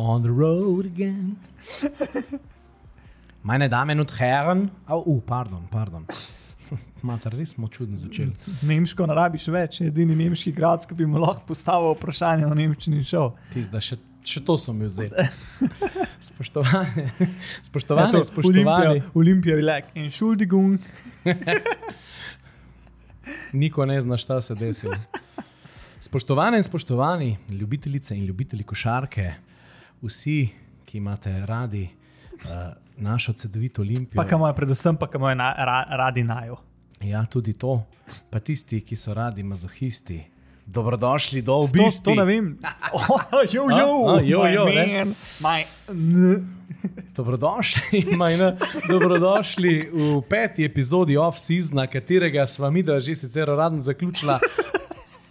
On the road again. Meine Damen und Herren, oh, uh, pardon, pardon. Mater, res smo čudno začeli. Nemško ne rabiš več, edini nemški grad, ki bi mu lahko postavil vprašanje o nemščini šel. Pizda, še, še to so mi vzeli. Spoštovani, spoštovani, Eto, spoštovani. Olimpija je like in šuldigung. Niko ne zna, šta se desilo. Spoštovane in spoštovani, ljubitelice in ljubitelji košarke, vsi, ki imate radi uh, našo CD-vito Olimpijo. Pa kam imajo predvsem, pa kam imajo na, ra, radi najo. Ja, tudi to. Pa tisti, ki so radi mazohisti. Dobrodošli do obiska. to ne vem. Jo, jo, jo, jo, ne. Dobrodošli, majna, dobrodošli v peti epizodi off-seasona, katerega sva mi da že sicer uradno zaključila.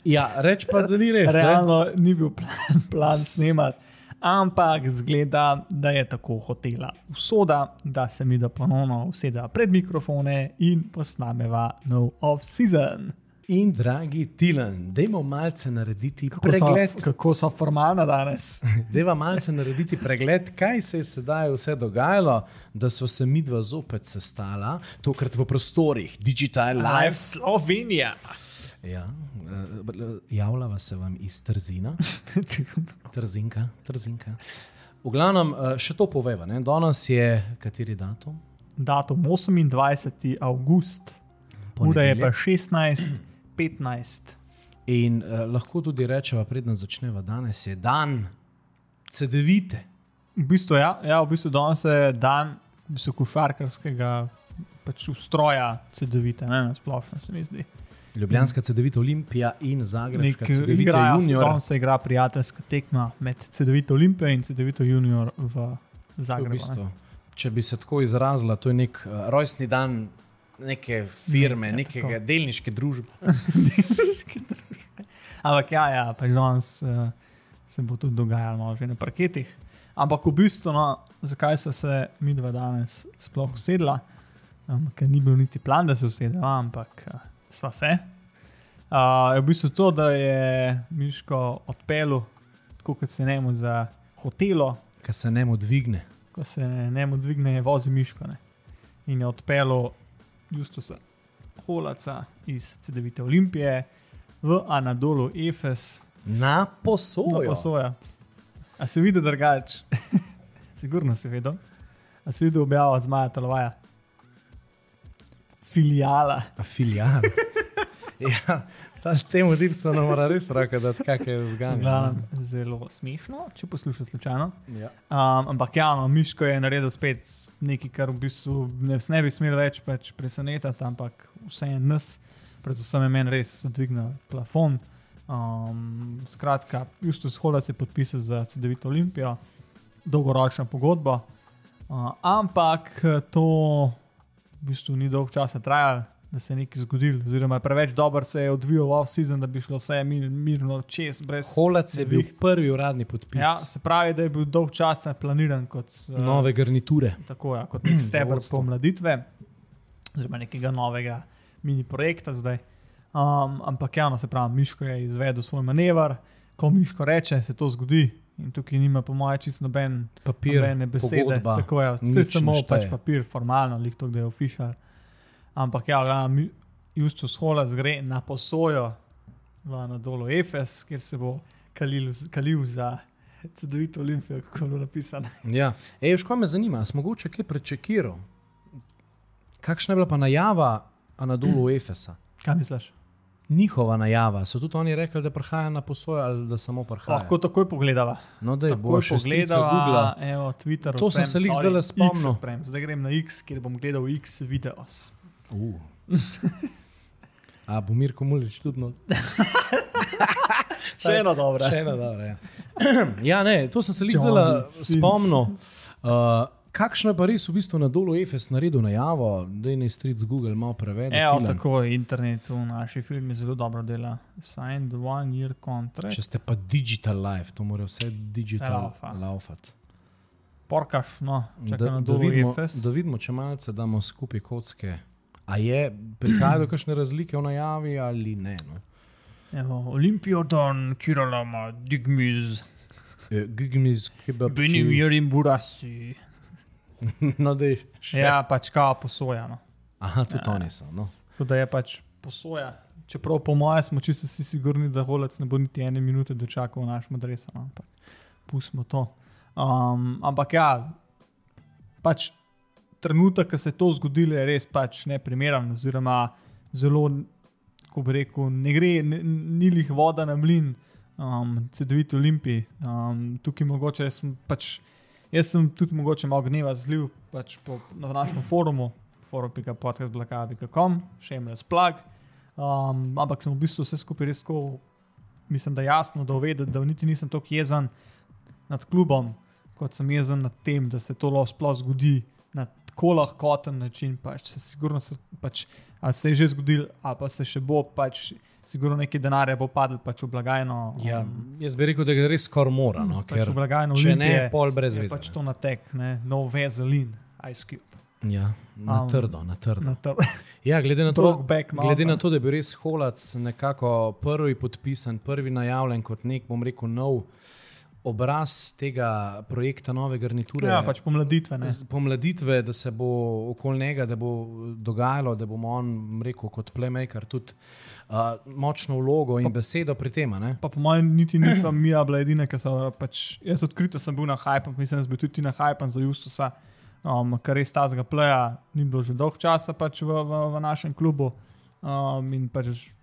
Ja, reč pa, da ni res. ne? Realno ni bil plan, plan snemati, ampak zgleda, da je tako hotela usoda, da se mi da ponovno usede pred mikrofone in posnameva nov off-season. In dragi Tilan, dajmo malce narediti Kako so, pregled. kako so formalna danes? Deva malce narediti pregled, kaj se je sedaj vse dogajalo, da so se mi dva zopet sestala, tokrat v prostorih Digital Life. Slovenija. Ja, javljava se vam iz Trzina. Trzinka, trzinka. V glavnem, eh, še to poveva. Ne? Danes je kateri datum? Datum 28. avgust, ura je pa Ponedeljek. 16.15. In uh, lahko tudi rečemo, preden začneva danes, je dan CD-vite. V bistvu, ja, ja, v bistvu danes je dan v bistvu košarkarskega pač ustroja CD-vite, ne na splošno se mi zdi. Ljubljanska CD-vita Olimpija in Zagrebska CD-vita igrajo, Junior. Danes se igra prijateljska tekma med CD-vito Olimpijo in CD-vito Junior v je V Zagrebu. bistvu, če bi se tako izrazila, to je nek uh, rojstni dan neke firme, Ja, nekega tako. delniške družbe. Ampak ja, ja pač danes uh, se bo tudi dogajalo no, že na parketih. Ampak v bistvu, no, zakaj so se mi dva danes sploh usedla, um, ker ni bil niti plan, da se usedeva, ampak uh, sva se. Uh, je v bistvu to, da je Miško odpeljal, tako kot se njemu za hotelo, Ki se ne mu dvigne. ko se njemu dvigne, vozi Miško. Ne? In je odpeljal Justusa Holaca iz CD-vite Olimpije v Anadolu Efes. Na posojo. No, posoja. A si videl drugače? Sigurno si videl. A si videl objavo od Zmaja Tolovaja? Filijala. A Filial. ja, ta, temu dipsu nam mora res reči, da tako je. Glavno, zelo smešno, če poslušaš slučajno. Ja. Um, ampak ja, no, Miško je naredil spet nekaj, kar v bistvu ne, ne bi smel več pač presenetiti, ampak vse je nas, predvsem je meni res dvignil plafon. Um, skratka, Justus Holac je podpisal za CD-vito Olimpijo, dolgoročno pogodbo, uh, ampak to v bistvu ni dolgo časa trajalo, da se je nekaj zgodilo, oziroma preveč dobro se je odvijal off-season, da bi šlo vse mir, mirno čez, Holac je bil prvi uradni podpis Ja, se pravi, da je bil dolg časa planiran kot, uh, nove garniture. tako, ja, kot nek stebr pomladitve, oziroma nekega novega mini projekta zdaj. Um, ampak ja, no, se pravi, Miško je izvedel svoj manever, ko Miško reče, se to zgodi. In tukaj nima, po mojem, čisto noben, Papir, nobene besede. pogodba, Tako je, vse samo pač papir, formalno, lih to, da je ofišal. Ampak ja, ja Mi- Justus Holas gre na posojo v Anadolu Efes, kjer se bo kalil, kalil za CD-vito Olimpijo, kako je bilo napisano. Ja, Ej, kaj me zanima, smo mogoče kaj prečekiral. Kakšna je bila pa najava Anadolu Efesa? Kaj misliš? Njihova najava, so tudi oni rekli, da prihaja na posojo ali da samo prihaja. Lahko takoj pogledava. no, da je bo še Google. evo, Twitter. To sem se glih sorry, zdajle X spomnil. Zdaj grem na X, kjer bom gledal X videos. Uh. A bo Mirko Mulič tudi not? Še eno dobro. Še ena dobra. Ja. ja, ne, to sem se Johnny likdala Sins. spomnil. Uh, kakšno je pa res v bistvu na dolu Efes naredil najavo, da je ne stric Google malo? Evo, Tilen? tako je internet v naši filmi zelo dobro dela. Signed one year contract. Če ste pa digital life, to mora vse digital laufa. laufati. Porkaš, no, Da, na da, vidimo, EFS. da vidimo, če malce damo skupaj kocke. A je prihajajo do kakšne razlike v najavi ali ne? No? Evo, Olimpijodon, Kirolama, Digmiz. Gigmiz, kebab. Benim jerim burasi. No, dej. še. Ja, pač kao posoja. No. Aha, tudi oni so. No. Tako da je pač posoja. Čeprav po mojem smo čisto vsi sigurni, da holec ne bo niti ene minute dočakal v našem adresu. No. Ampak pustimo to. Um, ampak ja, pač trenutek, ko se je to zgodilo, je res pač neprimeren, oziroma zelo, kako bi rekel, ne gre, ne- ni lih voda na mlin, um, CD-vit Olimpiji. Um, tukaj mogoče jaz sem pač. Jaz sem tudi mogoče malo gneva zlil pač po, na našem forumu, forum.podcast.com, še jim razplag. Um, ampak sem v bistvu vse skupaj res tako, mislim, da jasno, da uvedel, da niti nisem tako jezen nad klubom, kot sem jezen nad tem, da se to lahko sploh zgodi na tako lahkoten način. Pač se sigurno se, pač, se je že zgodil, ali pa se še bo, pač sigurno nekaj denarja bo padlo pač v blagajno. Ja, um, jaz bi rekel, da ga res skoraj mora. No, pač ker v blagajno če ne, Olimpije pol brez je veze. pač to natek, ne, no vezelin, ice cube. Ja, na Um, trdo, na trdo. Na trg. Ja, glede na to, glede na to, da je bil res Holac nekako prvi podpisan, prvi najavljen kot nek, bom rekel, nov obraz tega projekta nove garniture. Ja, pač pomladitve. Ne. z- pomladitve, da se bo okoli njega, da bo dogajalo, da bomo on rekel kot playmaker tudi uh, močno vlogo in besedo pri tem. Pa po mojem, niti nisem mi bila edina, ki so pač. Jaz odkrito sem bil na hajpu, mislim, da sem bil tudi na hajpu za Justusa, um, kar res tazga pleja, ni bilo že dolg časa pač v, v, v našem klubu. Um, in pač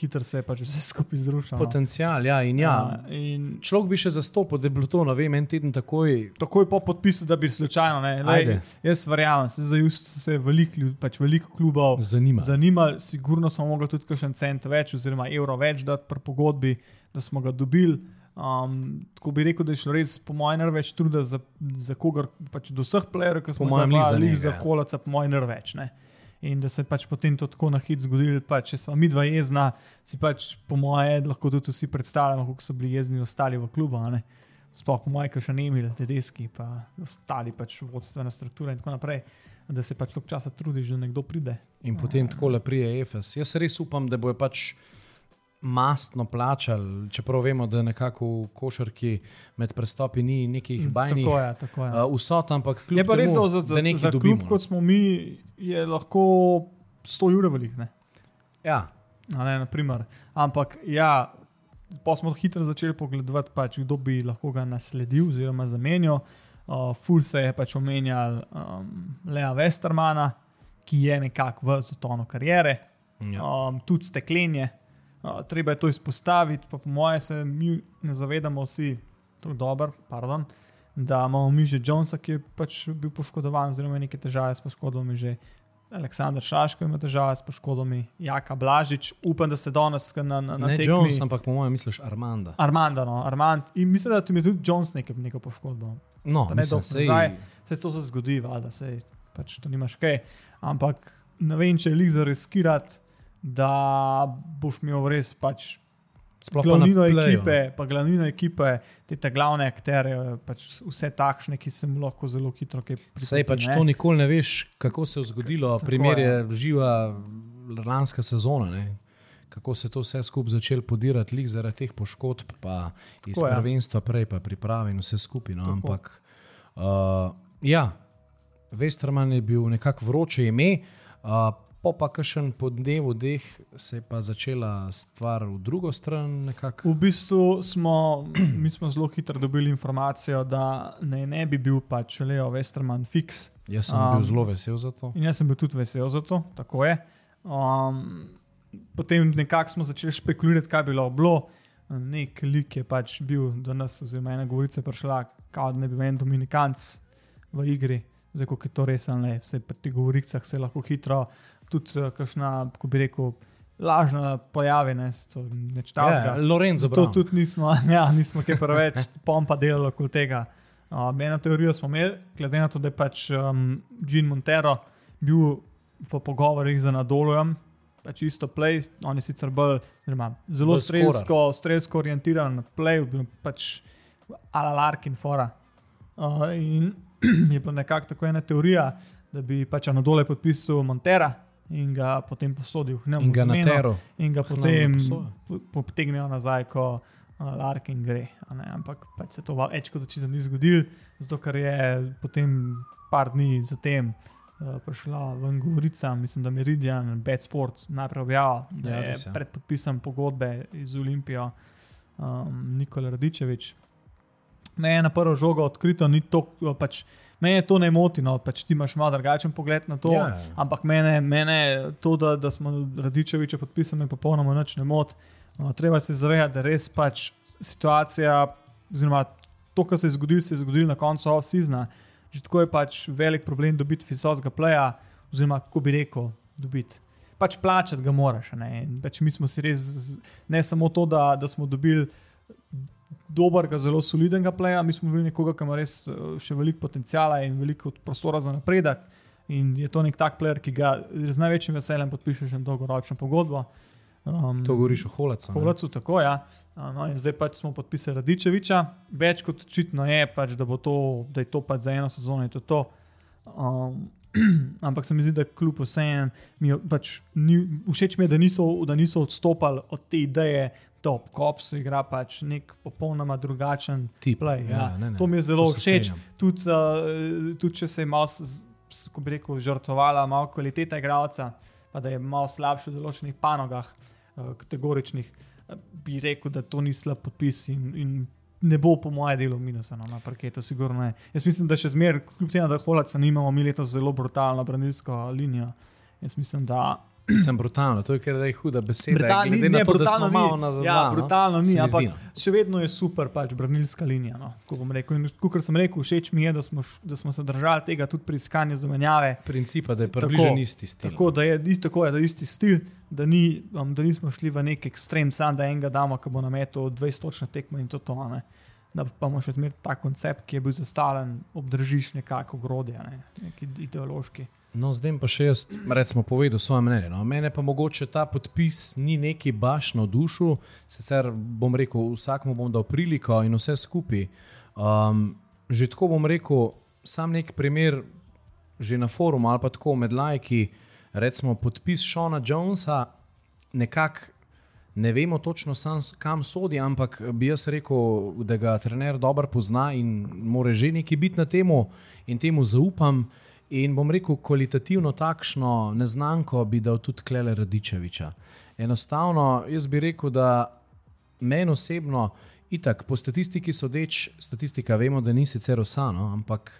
hitro se je pač vse skupaj zrušilo. no. Potencial, ja, in ja. Uh, in Človek bi še zastopil, da je bilo to, ne vem, en teden takoj. takoj po podpisu, da bi slučajno, ne, lej, jaz verjamem, se za Justus se je veliko pač veliko klubov Zanima. zanimali, sigurno smo mogli tudi kakšen cent več, oziroma evro več dati pri pogodbi, da smo ga dobili. Um, tako bi rekel, da je šlo res, po mojem, ne več truda za, za kogar, pač do vseh playerjev, ki smo jih za dali njega, za ja. kolaca, po mojem, ne več. In da se je pač potem to tako na hit zgodil, pa če smo mi dva jezna, si pač po mojem lahko tudi vsi predstavljamo, kako so bili jezni ostali v klubu. Sploh po mojem, še ne imeli, tedeski, pa ostali pač vodstvena struktura in tako naprej. Da se pač toliko časa trudiš, da nekdo pride. In potem tako leprije EFS. Jaz res upam, da bojo pač mastno plačali, čeprav vemo, da nekako v košarki med prestopi ni nekih bajnih Tako je, tako je. uh, vsot, ampak kljub Je pa res, temu, da za, da za dobimo. klub, kot smo mi, je lahko 100 ur velik. Ne? Ja, A Ne, naprimer. Ampak ja, pa smo hitro začeli pogledovati, pač, kdo bi lahko ga nasledil oziroma zamenjal. Uh, Ful se je pač omenjal um, Lea Westermana, ki je nekako v zatonu karijere, ja. um, tudi steklenje. Uh, treba je to izpostaviti, pa po mojem se mi ne zavedamo vsi, to je dobro, pardon, da imamo mi že Jonesa, ki je pač bil poškodovan, oziroma ima neke težave s poškodbami že. Aleksandr Šaško ima težave s poškodbami, Jaka Blažič, upam, da se danes na, na, na ne tekmi- Jones, ampak po mojem misliš Armanda. Armanda, no, Armand. In mislim, da tu je tudi Jones nekaj, neko poškodbo. No, ne mislim, sej, nazaj. Vse to se zgodi, valjda, sej, pač to nimaš kaj. Ampak ne vem, če je lik za riskirati, da boš imel res pač sploh pa glavnino playu, ekipe, no. pa glavnino ekipe, te te glavne akterje, pač vse takšne, ki se mu lahko zelo hitro kaj Sej pač to nikoli ne veš, kako se je zgodilo. Tako Primer je. je živa lanska sezona. Ne? Kako se je to vse skupaj začelo podirati, lih zaradi teh poškodb, pa iz Tako je. prvenstva, prej pa priprave in vse skupaj. No? Tako. Ampak uh, ja, Westerman je bil nekako vroče ime, uh, po pa kakšen po dnevu deh se je pa začela stvar v drugo stran. Nekako. V bistvu smo, mi smo zelo hitro dobili informacijo, da ne, ne bi bil pač Leo Westerman fiks. Jaz sem Um, bil zelo vesel za to. In jaz sem bil tudi vesel za to, tako je. Um, potem nekako smo začeli špekulirati, kaj bi bilo. Nek lik je pač bil do nas, oziroma ena govorica je prišla, kao, da ne bi bil en dominikanc v igri. Zdaj, kako je to res, ali ne, vse pri teh govoricah se lahko hitro, tudi uh, kakšna, kako bi rekel, lažna pojavi, ne, to neč tazga. Ja, Lorenzo Zato Brown. tudi nismo, ja, nismo kaj preveč pompa delali okoli tega. Uh, eno teorijo smo imeli, glede na to, da je pač um, Jean Montero bil v pogovorih z Nadolujem, pač isto play, on je sicer bolj, oziroma zelo strelsko, strelsko orientiran play, pač ala Larkin fora. Uh, in je bila nekako tako ena teorija, da bi pač Anadole podpisal Montera in ga potem posodil. k njemu In ga v na zameno teru. in ga potem potegnejo nazaj, ko uh, Larkin gre. a ne, Ampak pač se to več kot očitno ni zgodilo, zato ker je potem par dni zatem. Uh, prišla ven govorica, mislim, da Meridian, Bad Sports, najprej objavil, da Ja, je je. pred podpisom pogodbe iz Olimpijo um, Nikola Radičevič. Me je na prvo žogo odkrito, ni to, pač, me je to ne moti, no, pač ti imaš malo drugačen pogled na to. Ja, ja. Ampak mene, mene to, da, da smo Radičeviča podpisali, popolnoma nič ne moti. Uh, treba se zavedati, da res pač situacija, oziroma to, kar se je zgodilo, se je zgodilo na koncu off-seasona. Že tako je pač velik problem dobiti visokega pleja, oziroma kako bi rekel, dobiti. Pač plačati ga moraš. Ne? Pač mi smo si res, ne samo to, da, da smo dobili dobrega, zelo solidnega pleja, mi smo bili nekoga, ki ima res eh, še veliko potencijala in veliko prostora za napredek. In je to nek tak plejer, ki ga z največjim veseljem podpišeš na dolgoročno pogodbo. Um, To govoriš o Holacu. ne? Povlacu tako, ja. A, No, in zdaj pač smo podpisali Radičeviča. Več kot očitno je, pač, da, to, da je to pač za eno sezono. in To, to. Um, ampak se mi zdi, da kljub vsem, mi pač ni, všeč mi je, da niso, da niso odstopali od te ideje, da ob kopsu igra pač nek popolnoma drugačen Tip. play. Ja. ne, ne. To mi je zelo všeč. Tudi, uh, tudi če se je malo, s- s- ko bi rekel, žrtvovala malo kvaliteta igralca, pa da je malo slabši v določenih panogah, uh, kategoričnih, eh, bi rekel, da to ni slab podpis in, in ne bo po mojem delu minusa no, na parketu, sigurno ne. Jaz mislim, da še zmeraj, kljub temu, da holaca nimamo, mi letos zelo brutalno branilsko linijo. Jaz mislim, da Mislim, brutalno, to je kar da je huda beseda. Brutalno glede ni, na ne, to, da smo ni. malo nazaj. Ja, brutalno ni, ampak no. še vedno je super pač branilska linija. No, kot sem rekel, všeč mi je, da smo, da smo se držali tega tudi pri iskanju zamenjave. Principa, da je približen isti stil. Tako da je isto, tako je, da je isti stil, da, ni, um, da nismo šli v nek ekstrem, sam da enega damo, ki bo nametal 20 točno tekmo in to to. Ne. Da pa imamo še zmeraj ta koncept, ki je bil zastavljen, obdržiš nekako grodje, ne. neki ideološki. No, zdaj pa še jaz, recimo, povedal svoje mnenje. No. Mene pa mogoče ta podpis ni neki baš na dušu, sicer bom rekel, vsakmu bom dal priliko in vse skupaj. Um, že tako bom rekel, sam nek primer, že na forumu ali pa tako med lajki, recimo podpis Šona Jonesa, nekako ne vemo točno, sam, kam sodi, ampak bi jaz rekel, da ga trener dobro pozna in mora že nekaj biti na temu in temu zaupam. In bom rekel, kvalitativno takšno neznanko bi dal tudi Klele Radičeviča. Enostavno, jaz bi rekel, da meni osebno, itak, po statistiki sodeč, statistika vemo, da ni sicer osano, ampak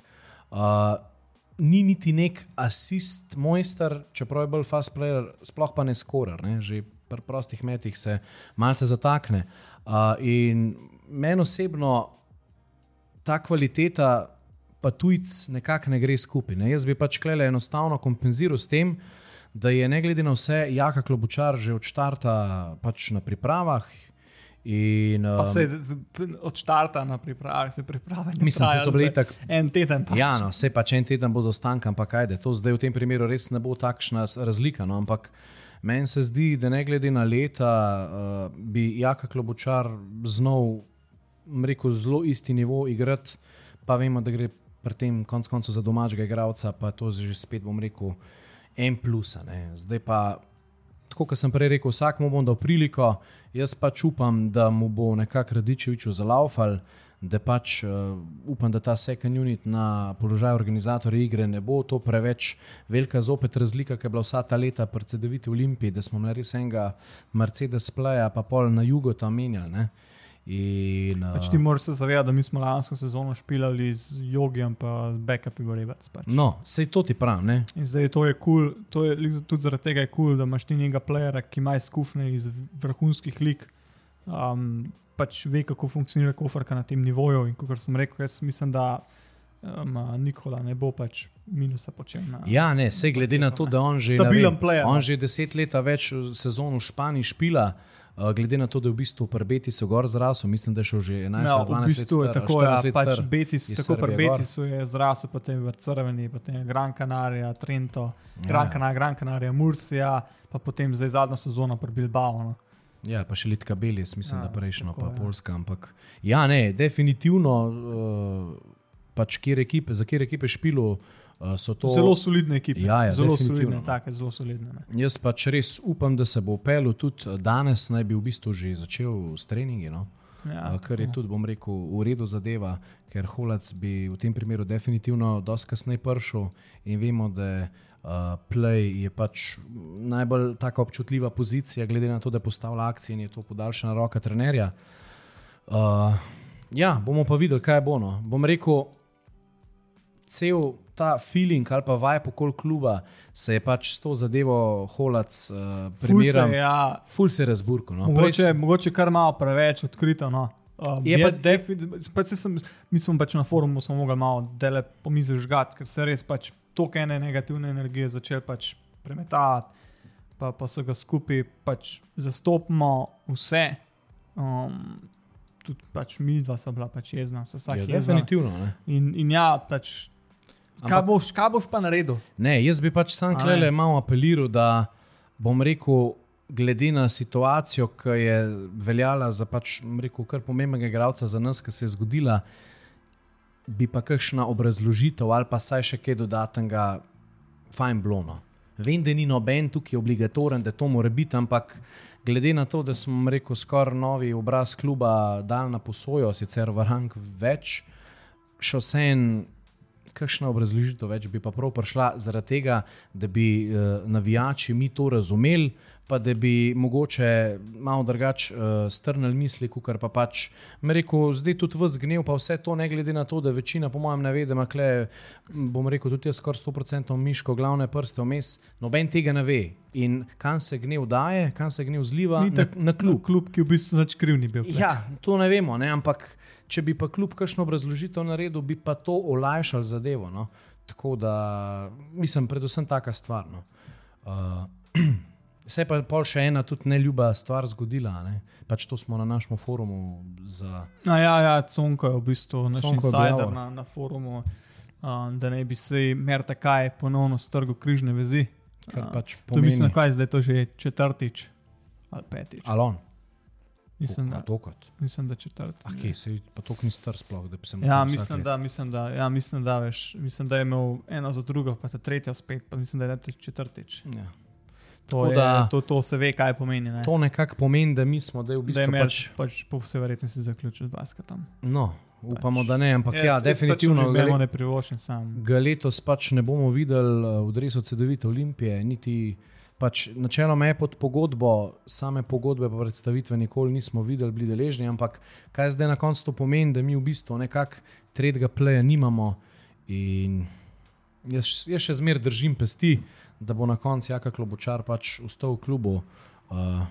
uh, ni niti nek asist mojster, čeprav je bolj fast player, sploh pa ne skorar, ne? že pri prostih metih se malce zatakne. Uh, in meni osebno ta kvaliteta, pa tujc, nekako ne gre skupaj. Ne? Jaz bi pač klele enostavno kompenziral s tem, da je ne glede na vse, Jaka Klobučar že od štarta pač na pripravah. In, Pa um, se od štarta na priprave, se priprave. Mislim, da so bili tako En teden. Pa. Ja, no, vse pa če en teden bo zaostanka, ampak ajde, to zdaj v tem primeru res ne bo takšna razlika. No, ampak meni se zdi, da ne glede na leta, uh, bi Jaka Klobučar znal, bom rekel, zelo isti nivo igrati, pa vemo, da gre pri tem konc koncu za domačega igralca, pa to že spet bom rekel, en plus. Zdaj pa. Tako kot sem prej rekel, vsakmu bom dal priliko, jaz pač upam, da mu bo nekako Radičeviču zalaufal, da pač uh, upam, da ta second unit na položaju organizatorja igre ne bo to preveč velika zopet razlika, ki je bila vsa ta leta pri CD-viti Olimpiji, da smo imeli res enega Mercedes Playa, pa pol na jugu tam menjali. In, uh, Pač ti moraš se zavedati, da mi smo lansko sezono špilali z jogijem, pa z backupi Gorevac. Pač. no, sej to ti pravim. ne. In zdaj to je kul, cool, tudi zaradi tega je kul, cool, da imaš ti nekega plejera, ki ima izkušnje iz vrhunskih lig, um, pač ve, kako funkcionira kofarka na tem nivoju. In kot sem rekel, jaz mislim, da um, Nikola ne bo pač minusa počel. Na, Ja, ne, sej glede na to, da on že, Stabilen vem, player, on no. že deset let več sezon v Španiji špila. Uh, glede na to, da je v bistvu pri Betisu gor zrasel, mislim, da je šel že 11 Ja, ali v 12 bistvu je let star, tako, 14 ja, let pač star. Betis, tako pri Srbije gor. Betisu je zrasel, potem v Crveni, potem Gran Canaria, Trento, Ja. Gran Canaria, Gran Canaria, Mursija, pa potem zdaj zadnjo sezono pri Bilbao. No. Ja, pa še Litka Belis, mislim, Ja, da prejšnjo, tako, pa ja. Poljska. Ampak ja, ne, definitivno, uh, pač kjer ekipe, za kjer ekipe špilo uh, to. Zelo solidne ekipe. Ja, ja, zelo solidne, take, zelo solidne. Ne. Jaz pač res upam, da se bo upel tudi danes, naj bi v bistvu že začel s treningi. No? Ja. uh, kar je tudi, bom rekel, v redu zadeva, ker Holac bi v tem primeru definitivno dosti kasneje prišel in vemo, da uh, play je pač najbolj taka občutljiva pozicija, glede na to, da postavlja akcije in je to podaljšana roka trenerja. Uh, ja, bomo pa videli, kaj bo. No. Bom rekel, cel ta feeling ali pa vibe okoli kluba se je pač s to zadevo Holac uh, Ful se, primerjal. ja, Ful se je razburkal. No. mogoče, Prej mogoče kar malo preveč odkrito. No. Um, Je je pa- pa, defi- pač saj sem, mi smo pač na forumu smo mogli malo dele pomisliti žgat, ker se res pač toliko ene negativne energije začel pač premetavati, pa, pa so ga skupaj pač zastopimo vse. Um, tudi pač mi dva sva bila pač jezna, vsak Ja, jezna. definitivno. Ne. In, in ja, pač, kaj, boš, kaj boš pa naredil? Ne, jaz bi pač sam klele malo apeliral, da bom rekel, glede na situacijo, ki je veljala za pač, rekel, kar pomembnega igralca za nas, ki se je zgodila, bi pa kakšna obrazložitev ali pa saj še kaj dodatnega, fajn blono. Vem, da ni noben tukaj obligatoren, da to mora biti, ampak glede na to, da smo rekel, skoraj novi obraz kluba dal na posojo, sicer v rang več, še vsem kakšna obrazložitev več bi pa prav prišla zaradi tega, da bi uh, navijači mi to razumeli, pa da bi mogoče malo drugače uh, strnili misli, kot pa pač me rekel, zdaj tudi v zgnev, pa vse to, ne glede na to, da večina, po mojem, ne ve, da ima kle, bom rekel, tudi jaz skoraj 100% miško, glavne prste vmes, noben tega ne ve. In kam se gnev daje, kam se gnev zliva, Ni na, tak- na klub. Klub, ki v bistvu nič kriv ni bil. tle. Ja, to ne vemo, ne? ampak če bi pa kljub kakšno obrazložitev naredil, bi pa to olajšal zadevo. No? Tako da, mislim, predvsem taka stvar. No? Uh, se je pa pol še ena tudi neljuba stvar zgodila. Ne? Pač to smo na našem forumu za. A ja, ja, Conko je v bistvu naš insider na, na forumu, um, da ne bi se Merta kaj ponovno strgal križne vezi. Kar A, pač To pomeni, mislim, kaj zdaj je to že četrtič ali petič. Alon. Mislim, da, Tokrat. mislim, da četrtič. Ah, kje se pa to ni star sploh, da bi se mu Ja, mislim, da, mislim, da, ja, mislim, da, veš, mislim, da je imel eno za drugo, pa ta tretja spet, pa mislim, da je to četrtič. Ja. To, Tako je, da- to, to se ve, kaj pomeni. Ne? To nekako pomeni, da mi smo, da je v da je bistvu meč pač. pač po vsej verjetnosti zaključil z basketom. No, upamo, Pač. da ne, ampak Jaz- ja, jaz definitivno. Pač gre- ne, ne privoščim sam. ga letos pač ne bomo videli uh, v Dresu CD-vite Olimpije, niti pač načeloma je pod pogodbo, same pogodbe pa predstavitve nikoli nismo videli, bili deležni, ampak kaj zdaj na koncu to pomeni, da mi v bistvu nekako tretjega pleja nimamo in jaz, jaz še zmeraj držim pesti, da bo na koncu Jaka Klobočar pač ustal v klubu. Uh,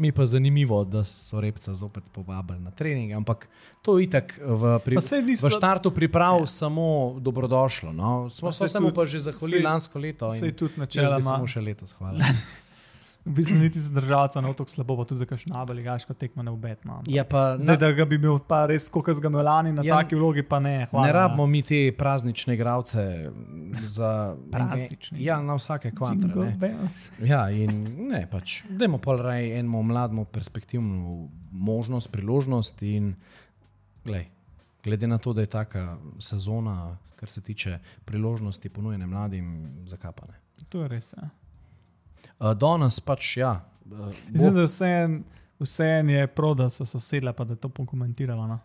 Mi pa zanimivo, da so repca zopet povabili na trening, ampak to je itak v, pri, Pa saj ni v štartu priprav ja. samo dobrodošlo. No. Smo Pa se tudi- pa že zahvalili saj- lansko leto. Sej in tudi Jaz bi načeloma. samo še letos hvala. V bistvu niti ne bo tako slabo, pa tudi za kakšno nabeligaško tekmo ne obetno. Ja, pa, Zdaj, na, da ga bi imel pa res, kot ga imel lani na Ja, taki vlogi, pa ne. Hvala, ne rabimo mi te praznične igralce za Praznične. Ja, na vsake kvantre. Ne. Ja, in ne, pač, dajmo pa raje enemu mlademu perspektivno možnost, priložnost. In, glej, glede na to, da je taka sezona, kar se tiče priložnosti ponujene mladim, zakapane. To je res. Ja. Uh, Danes pač, ja. Uh, Mislim, da vse, vse je prav, da so se usedla, pa da je to pokomentirala. No.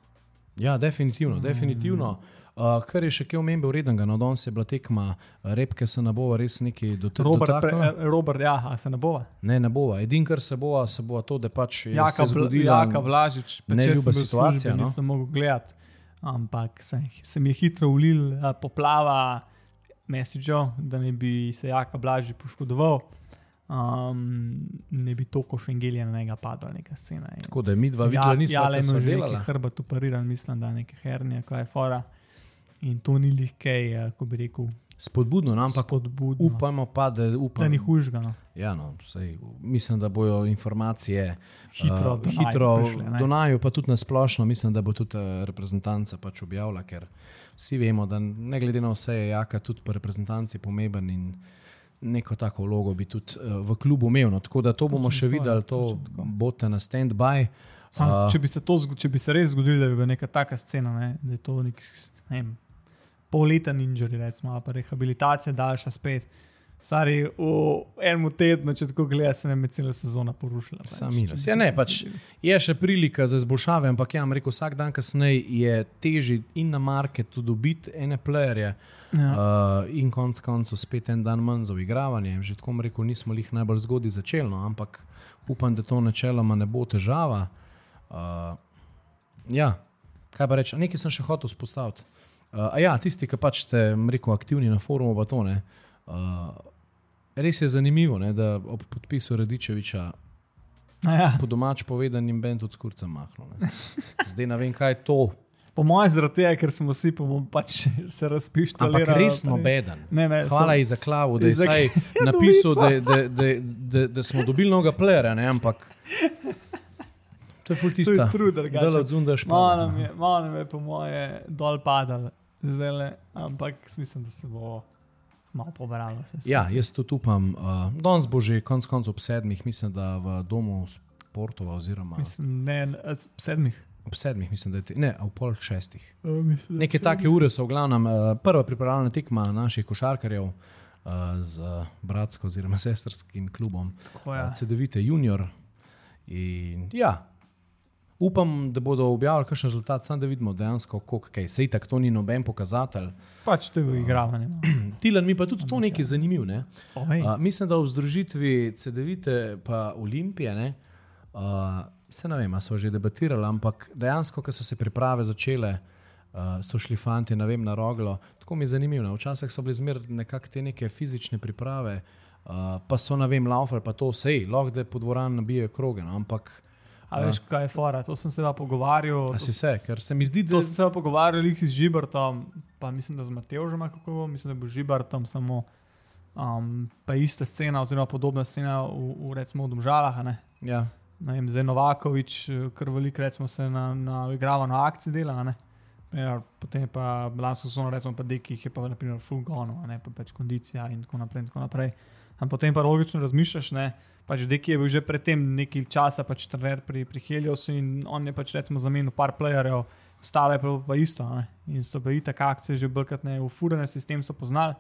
Ja, definitivno. definitivno. Uh, kar je še kaj omembe urednega, no danes je bila tekma, repke se ne bova res neki Robert, pre. Robert, ja, a se ne bova. Ne, ne bova. Edin, kar se bova, se bova to, da pač je Jaka, se zgodila. Jaka Vlažič, neljuba sem bil v situacija, službi, no. nisem mogel gledati. Ampak se, se mi je hitro ulil poplava mesičev, da ne bi se Jaka Blaži poškodoval. Um, ne bi toliko šengelja na njega padla, neka scena. In- Tako da mi dva videla, nismo Jale kaj ima sva že nekaj hrbet operiran, mislim, da je nekaj hernija, kaj je fora. In to ni lihkej, ko bi rekel, Spodbudno, no, ampak podbudno. upamo pa, da, upam, Da ni hužgano. Ja, no, sej, mislim, da bojo informacije Hitro uh, do naju hitro prišle, ne. do naju, pa tudi na splošno. Mislim, da bo tudi eh, reprezentanca pač objavila, ker vsi vemo, da ne glede na vse je jaka tudi po reprezentanci pomemben in neko tako vlogo bi tudi uh, v klubu imel. No, tako da to bomo še videli, to bote na stand-by. Sam, uh, če, bi se to, če bi se res zgodilo, da bi bila neka taka scena, ne, da je to nek ne vem, pol leta ninjari, recimo, pa rehabilitacija daljša spet, Stari v enem tednu, če tako gledaš, se nam je cela sezona porušila. pač. Sam minus. Če Ja, ne, pač je še prilika za izboljšave, ampak ja, rekel, vsak dan kasneje je težje in na marketu dobiti ene playerje. Ja. Uh, in konec koncev spet en dan manj za igravanje. Že tako rekel, nismo jih najbolj zgodaj začeli, no, ampak upam, da to načeloma ne bo težava. Uh, ja, kaj pa reči, nekaj sem še hotel spostaviti. Uh, a ja, tisti, ki pač ste rekel, aktivni na forumu, pa to ne. Uh, res je zanimivo, ne, da ob podpisu Radičeviča Ja, po domač povedanim bend od skurca mahnil. ne. Zdaj ne vem, kaj je to. po mojem, zaradi tega, ker smo vsi pa bomo pač se razpištali. Ampak res nobeden. Ne, ne, Hvala sem- ji za klavu, da je Za- vsaj napisal, da, da, da, da, da smo dobili novega plera, ampak to je ful To je tista. trud. Da odzundaš Malo nam je, malo nam je, po moje, dol padalo, zdaj le, ampak mislim, da se bo malo pobralo. Ja, jaz tudi upam. Uh, Danes bo že konec koncev ob sedmih, mislim, da v domu sportova, oziroma Mislim, ne, ne, s- sedmih. ob sedmih, mislim, da je te, ne, ob pol šestih. Uh, mislim, Neke take ure so v glavnem uh, prva pripravljalna tekma naših košarkarjev uh, z uh, bratsko oziroma sestrskim klubom Tako, ja. ja. CD-vite Junior. In ja, upam, da bodo objavili kakšen rezultat, samo da vidimo dejansko, koliko kaj. Sej tako to ni noben pokazatelj. Pač to je v igranju. Tilan mi pa tudi to nekaj zanimiv. Ne? Ovej. Uh, mislim, da v združitvi CD-vite pa Olimpije, ne, uh, se ne vem, a so že debatirali, ampak dejansko, ko so se priprave začele. Uh, so šli fanti vem, na roglo. Tako mi je zanimivo. Včasih so bile zmer nekako te neke fizične priprave, uh, pa so na vem, laufali, pa to vse, lahko da po dvorani nabijajo kroge. No, ampak A veš, kaj je fora? To sem se pa pogovarjal. A si se, ker se mi zdi, da To sem se pogovarjal z Žibrtom, pa mislim, da z Mateožem, kako bo, mislim, da bo Žibrtom samo um, pa ista scena, oziroma podobna scena v, v recimo v Domžalah. Ne? ja, Ne vem, zdaj Novakovič, kar veliko recimo se na, na igrava na akciji dela. Ne? Ja, potem pa lansko sezono, recimo pa Deki, ki je pa naprimer full gone, a ne pa pač kondicija in tako naprej. In tako naprej. Ampak potem pa logično razmišljaš, ne, pač Deki je bil že predtem nekaj časa pač trener pri, pri Heliosu in on je pač recimo zamenil par playerjev, ostale pa, pa isto. Ne? In so bili tako akcije že brkat ne, v furene sistem so poznali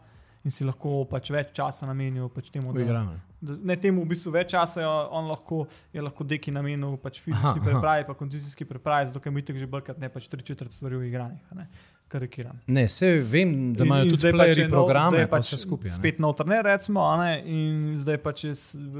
in si lahko pač več časa namenil pač temu, da, uigramo. da ne temu v bistvu več časa, je on lahko, je lahko deki namenil pač fizični pripravi, pa kondicijski pripravi, zato mi tako že brkat ne pač tri četrt stvari v igranjih. a ne. Karikiram. Ne, vse vem, da In- imajo in tudi zdaj pač programe, je pa pač vse skupaj. ne. Spet nov trener, recimo, a ne, in zdaj pač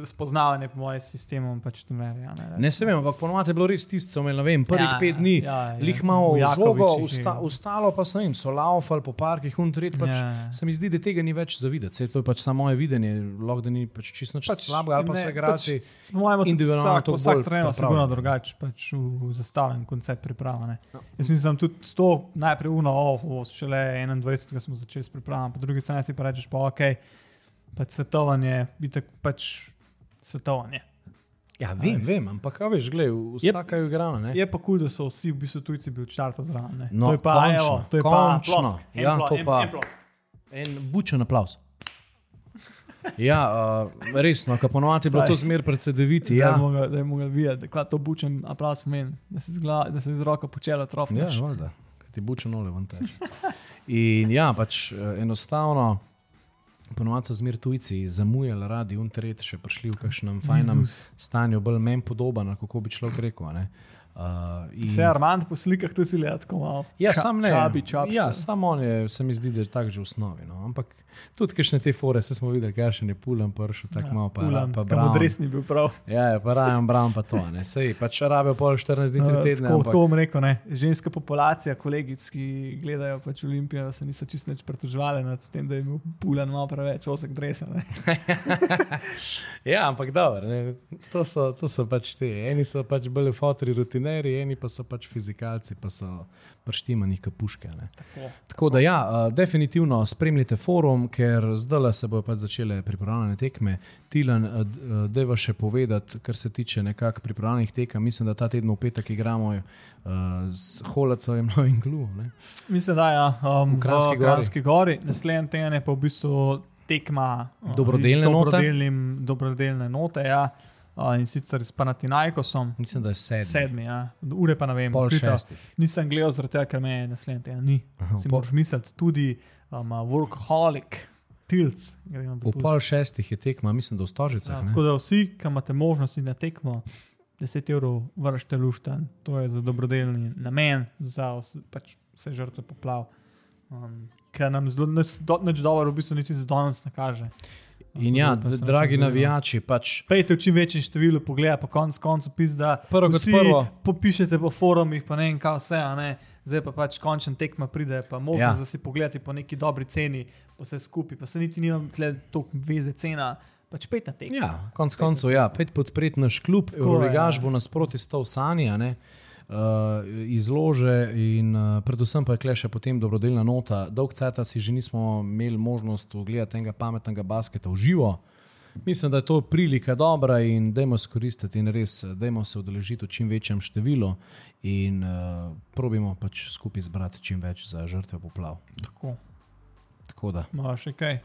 spoznavanje po mojem sistemu pač trenerja. Ne, Ne se vem, ampak ponovadi je bilo res tisto, ne vem, prvih Ja, pet dni. ja, ja. Lih malo žogo, usta, ustalo pa so, vem, so laufali po parkih, un tret. Pač, Ja. Se mi zdi, da tega ni več za videti. Saj to je pač samo moje videnje, lahko da ni pač čisto nič Pač slabega, ali pa ne, so igralci. Pač, po mojem, tudi individualno vsak, toliko vsak trener je sigurno drugače pač v zastavljen koncept priprave. ne. Ja. Jaz mislim, tudi to najprej uno, oh, oh, šele 21. smo začeli s pripravami, po drugi strani si pa rečeš, pa ok, pač svetovanje, itak pač svetovanje. Ja, vem, vem, ampak a veš, gledaj, vsaka je igrana. ne. Je pa kul, da so vsi v bistvu tujci bili od štarta zraven. ne. No, to je pa, končno, evo, to je končno. pa plosk, en Ja, plo- en- pa- en plosk. En bučen aplaus. Ja, uh, resno, ko ponovadi je bilo to zmer predsedeviti. Ja, mogo- Da je mogel videti, da to bučen aplaus pomeni, da se, zgla, da se iz roka počela trofej. ja valjda, ker ti bučen ole ven teče. In ja, pač eh, enostavno, ponovadi so zmer tujci zamujali radi un tret, še prišli v kakšnem fajnem Jezus. stanju, bolj meni podoben, kako bi človek rekel. ne. Uh, in- Vse Armand po slikah tudi gleda tako malo. Ja, Ča- sam ne. Čabi, čabi. ja, samo on je, se mi zdi, da je tak že v osnovi. No. Ampak tudi kakšne te fore, se smo videli, kaj še ne pulam, pršel tako ja, malo, pa, Pulan, pa kam Brown. odres ni bil prav. Ja, ja, pa Rajan Brown pa to, ne. Sej, pač rabijo pol 14 dni, 3 No, tedne. tako, ampak- tako bom rekel, ne. ženska populacija, kolegic, ki gledajo pač Olimpijo, se niso čisto nič pritožvali nad tem, da je imel pulan malo preveč osek dresa. Ja, ampak dobro, ne. to, so, to so pač te. Eni so pač bolj fotri rutinerji, eni pa so pač fizikalci, pa so prštimani kapuške. Ne. Tako. Tako da, ja, definitivno spremljite forum, ker zdaj se bodo pač začele pripravljene tekme. Tilan, da je še povedati, kar se tiče nekakšnih pripravljenih tekem. Mislim, da ta teden v petek igramo uh, s Holacem in Klubom. Mislim, da je ja, um, V Kranjski v Gori. Gori. Naslednji teden je pa v bistvu tekma uh, Dobrodelne z note. Dobrodelne note, ja. Uh, in sicer s Panatinajkosom. Mislim, da je sedmi. Sedmi, ja. ure pa ne vem, Pol šestih. Nisem gledal, zaradi tega, ker me je naslednji teden ni. Aha, Si pol- moraš misliti tudi um, workaholic. Tilc. V pol šestih je tekma, mislim, da v Stožicah. Ja, ne? tako da vsi, ki imate možnost iti na tekmo, 10 evrov vršite luštan, to je za dobrodelni namen, za vse, pač vse žrtve poplav. Um, Ker nam zelo nič dobro, v bistvu niti za danes ne kaže. In ja, sem dragi navijači, pač Pejte v čim večjem številu, pogleda pa konc koncev, pizda. Prvo kot prvo. Popišete po forumih, pa ne vem, kaj vse, a ne. Zdaj pa pač končen tekma pride, pa možnost, Ja. da si pogledate po neki dobri ceni, pa vse skupaj, pa se niti nimam tle toliko veze cena, pač pet na tekmo. Ja, konc koncev, ja, pet podpreti naš klub, Euroligaš ja. bo nasproti stal sanja, ne, uh, izlože in uh, predvsem pa je kle še potem dobrodelna nota. Dolg ceta si že nismo imeli možnost ogledati enega pametnega basketa v živo. Mislim, da je to prilika dobra in dajmo izkoristiti in res, eh, dajmo se udeležiti v čim večjem številu in uh, probimo pač skupaj zbrati čim več za žrtve poplav. Tako, Tako da malo še kaj.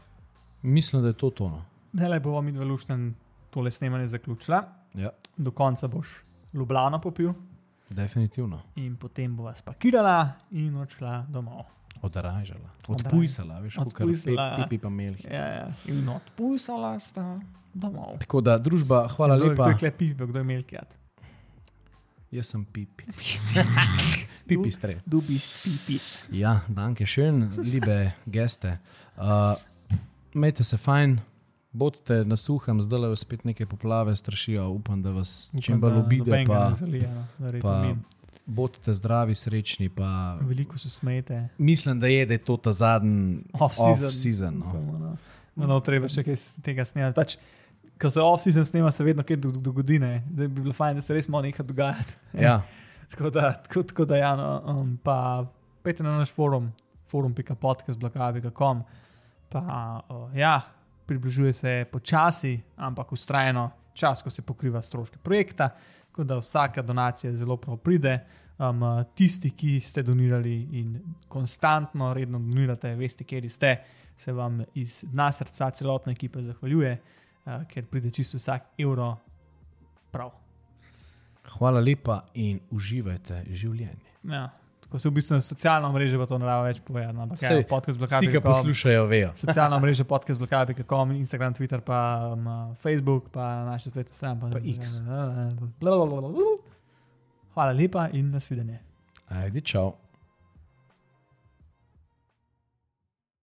mislim, da je to tono. Zdaj bomo mi dva lušten tole snemanje zaključila. Ja, Do konca boš Ljubljano popil definitivno. in potem bova spakirala in odšla domov. Odražala, odpujsala, veš, kot Odpujsala. pipi pa melih. Ja, ja. In odpustila sta domov. Tako da, družba, hvala Kdo lepa. Kdo je klepi, kdo je melkijat? Jaz sem pipi. pipi strel. Du bist pipi. Ja, danke schön, liebe Gäste. Uh, Mejte se fajn, bodite na suhem, zdaj le spet neke poplave strašijo. Upam, da vas čim bolj obide, pa no, pa- bodite zdravi, srečni. Pa Veliko se smete. mislim, da je, da je to ta zadnji Off-season. off-season. no. No. No, no, treba še kaj tega snemati. Pač, ko se off-season snema, se vedno kaj do- dogodi. Zdaj bi bilo fajn, da se res malo nekaj dogaja. Ja, Tako da, tako, tako da ja, no, um, pa pejte na naš forum, forum.podcast.com. Pa uh, ja, približuje se počasi, ampak ustrajno čas, ko se pokriva stroške projekta. Tako da vsaka donacija zelo prav pride. Um, tisti, ki ste donirali in konstantno, redno donirate, veste, kje ste, se vam iz dna srca celotna ekipa zahvaljuje, uh, ker pride čisto vsak evro prav. hvala lepa in uživajte življenje. Ja, tako se v bistvu na socialno mrežo pa to ne rado več povedati. no, Ampak Sej, ja, podcast Vsi, ki blokade. poslušajo, vejo. Socialna mreža podcast.com, Instagram, Twitter, pa um, Facebook, pa naše spletne strani. Pa X. Hvala lepa in nasvidenje. Ajde, čau.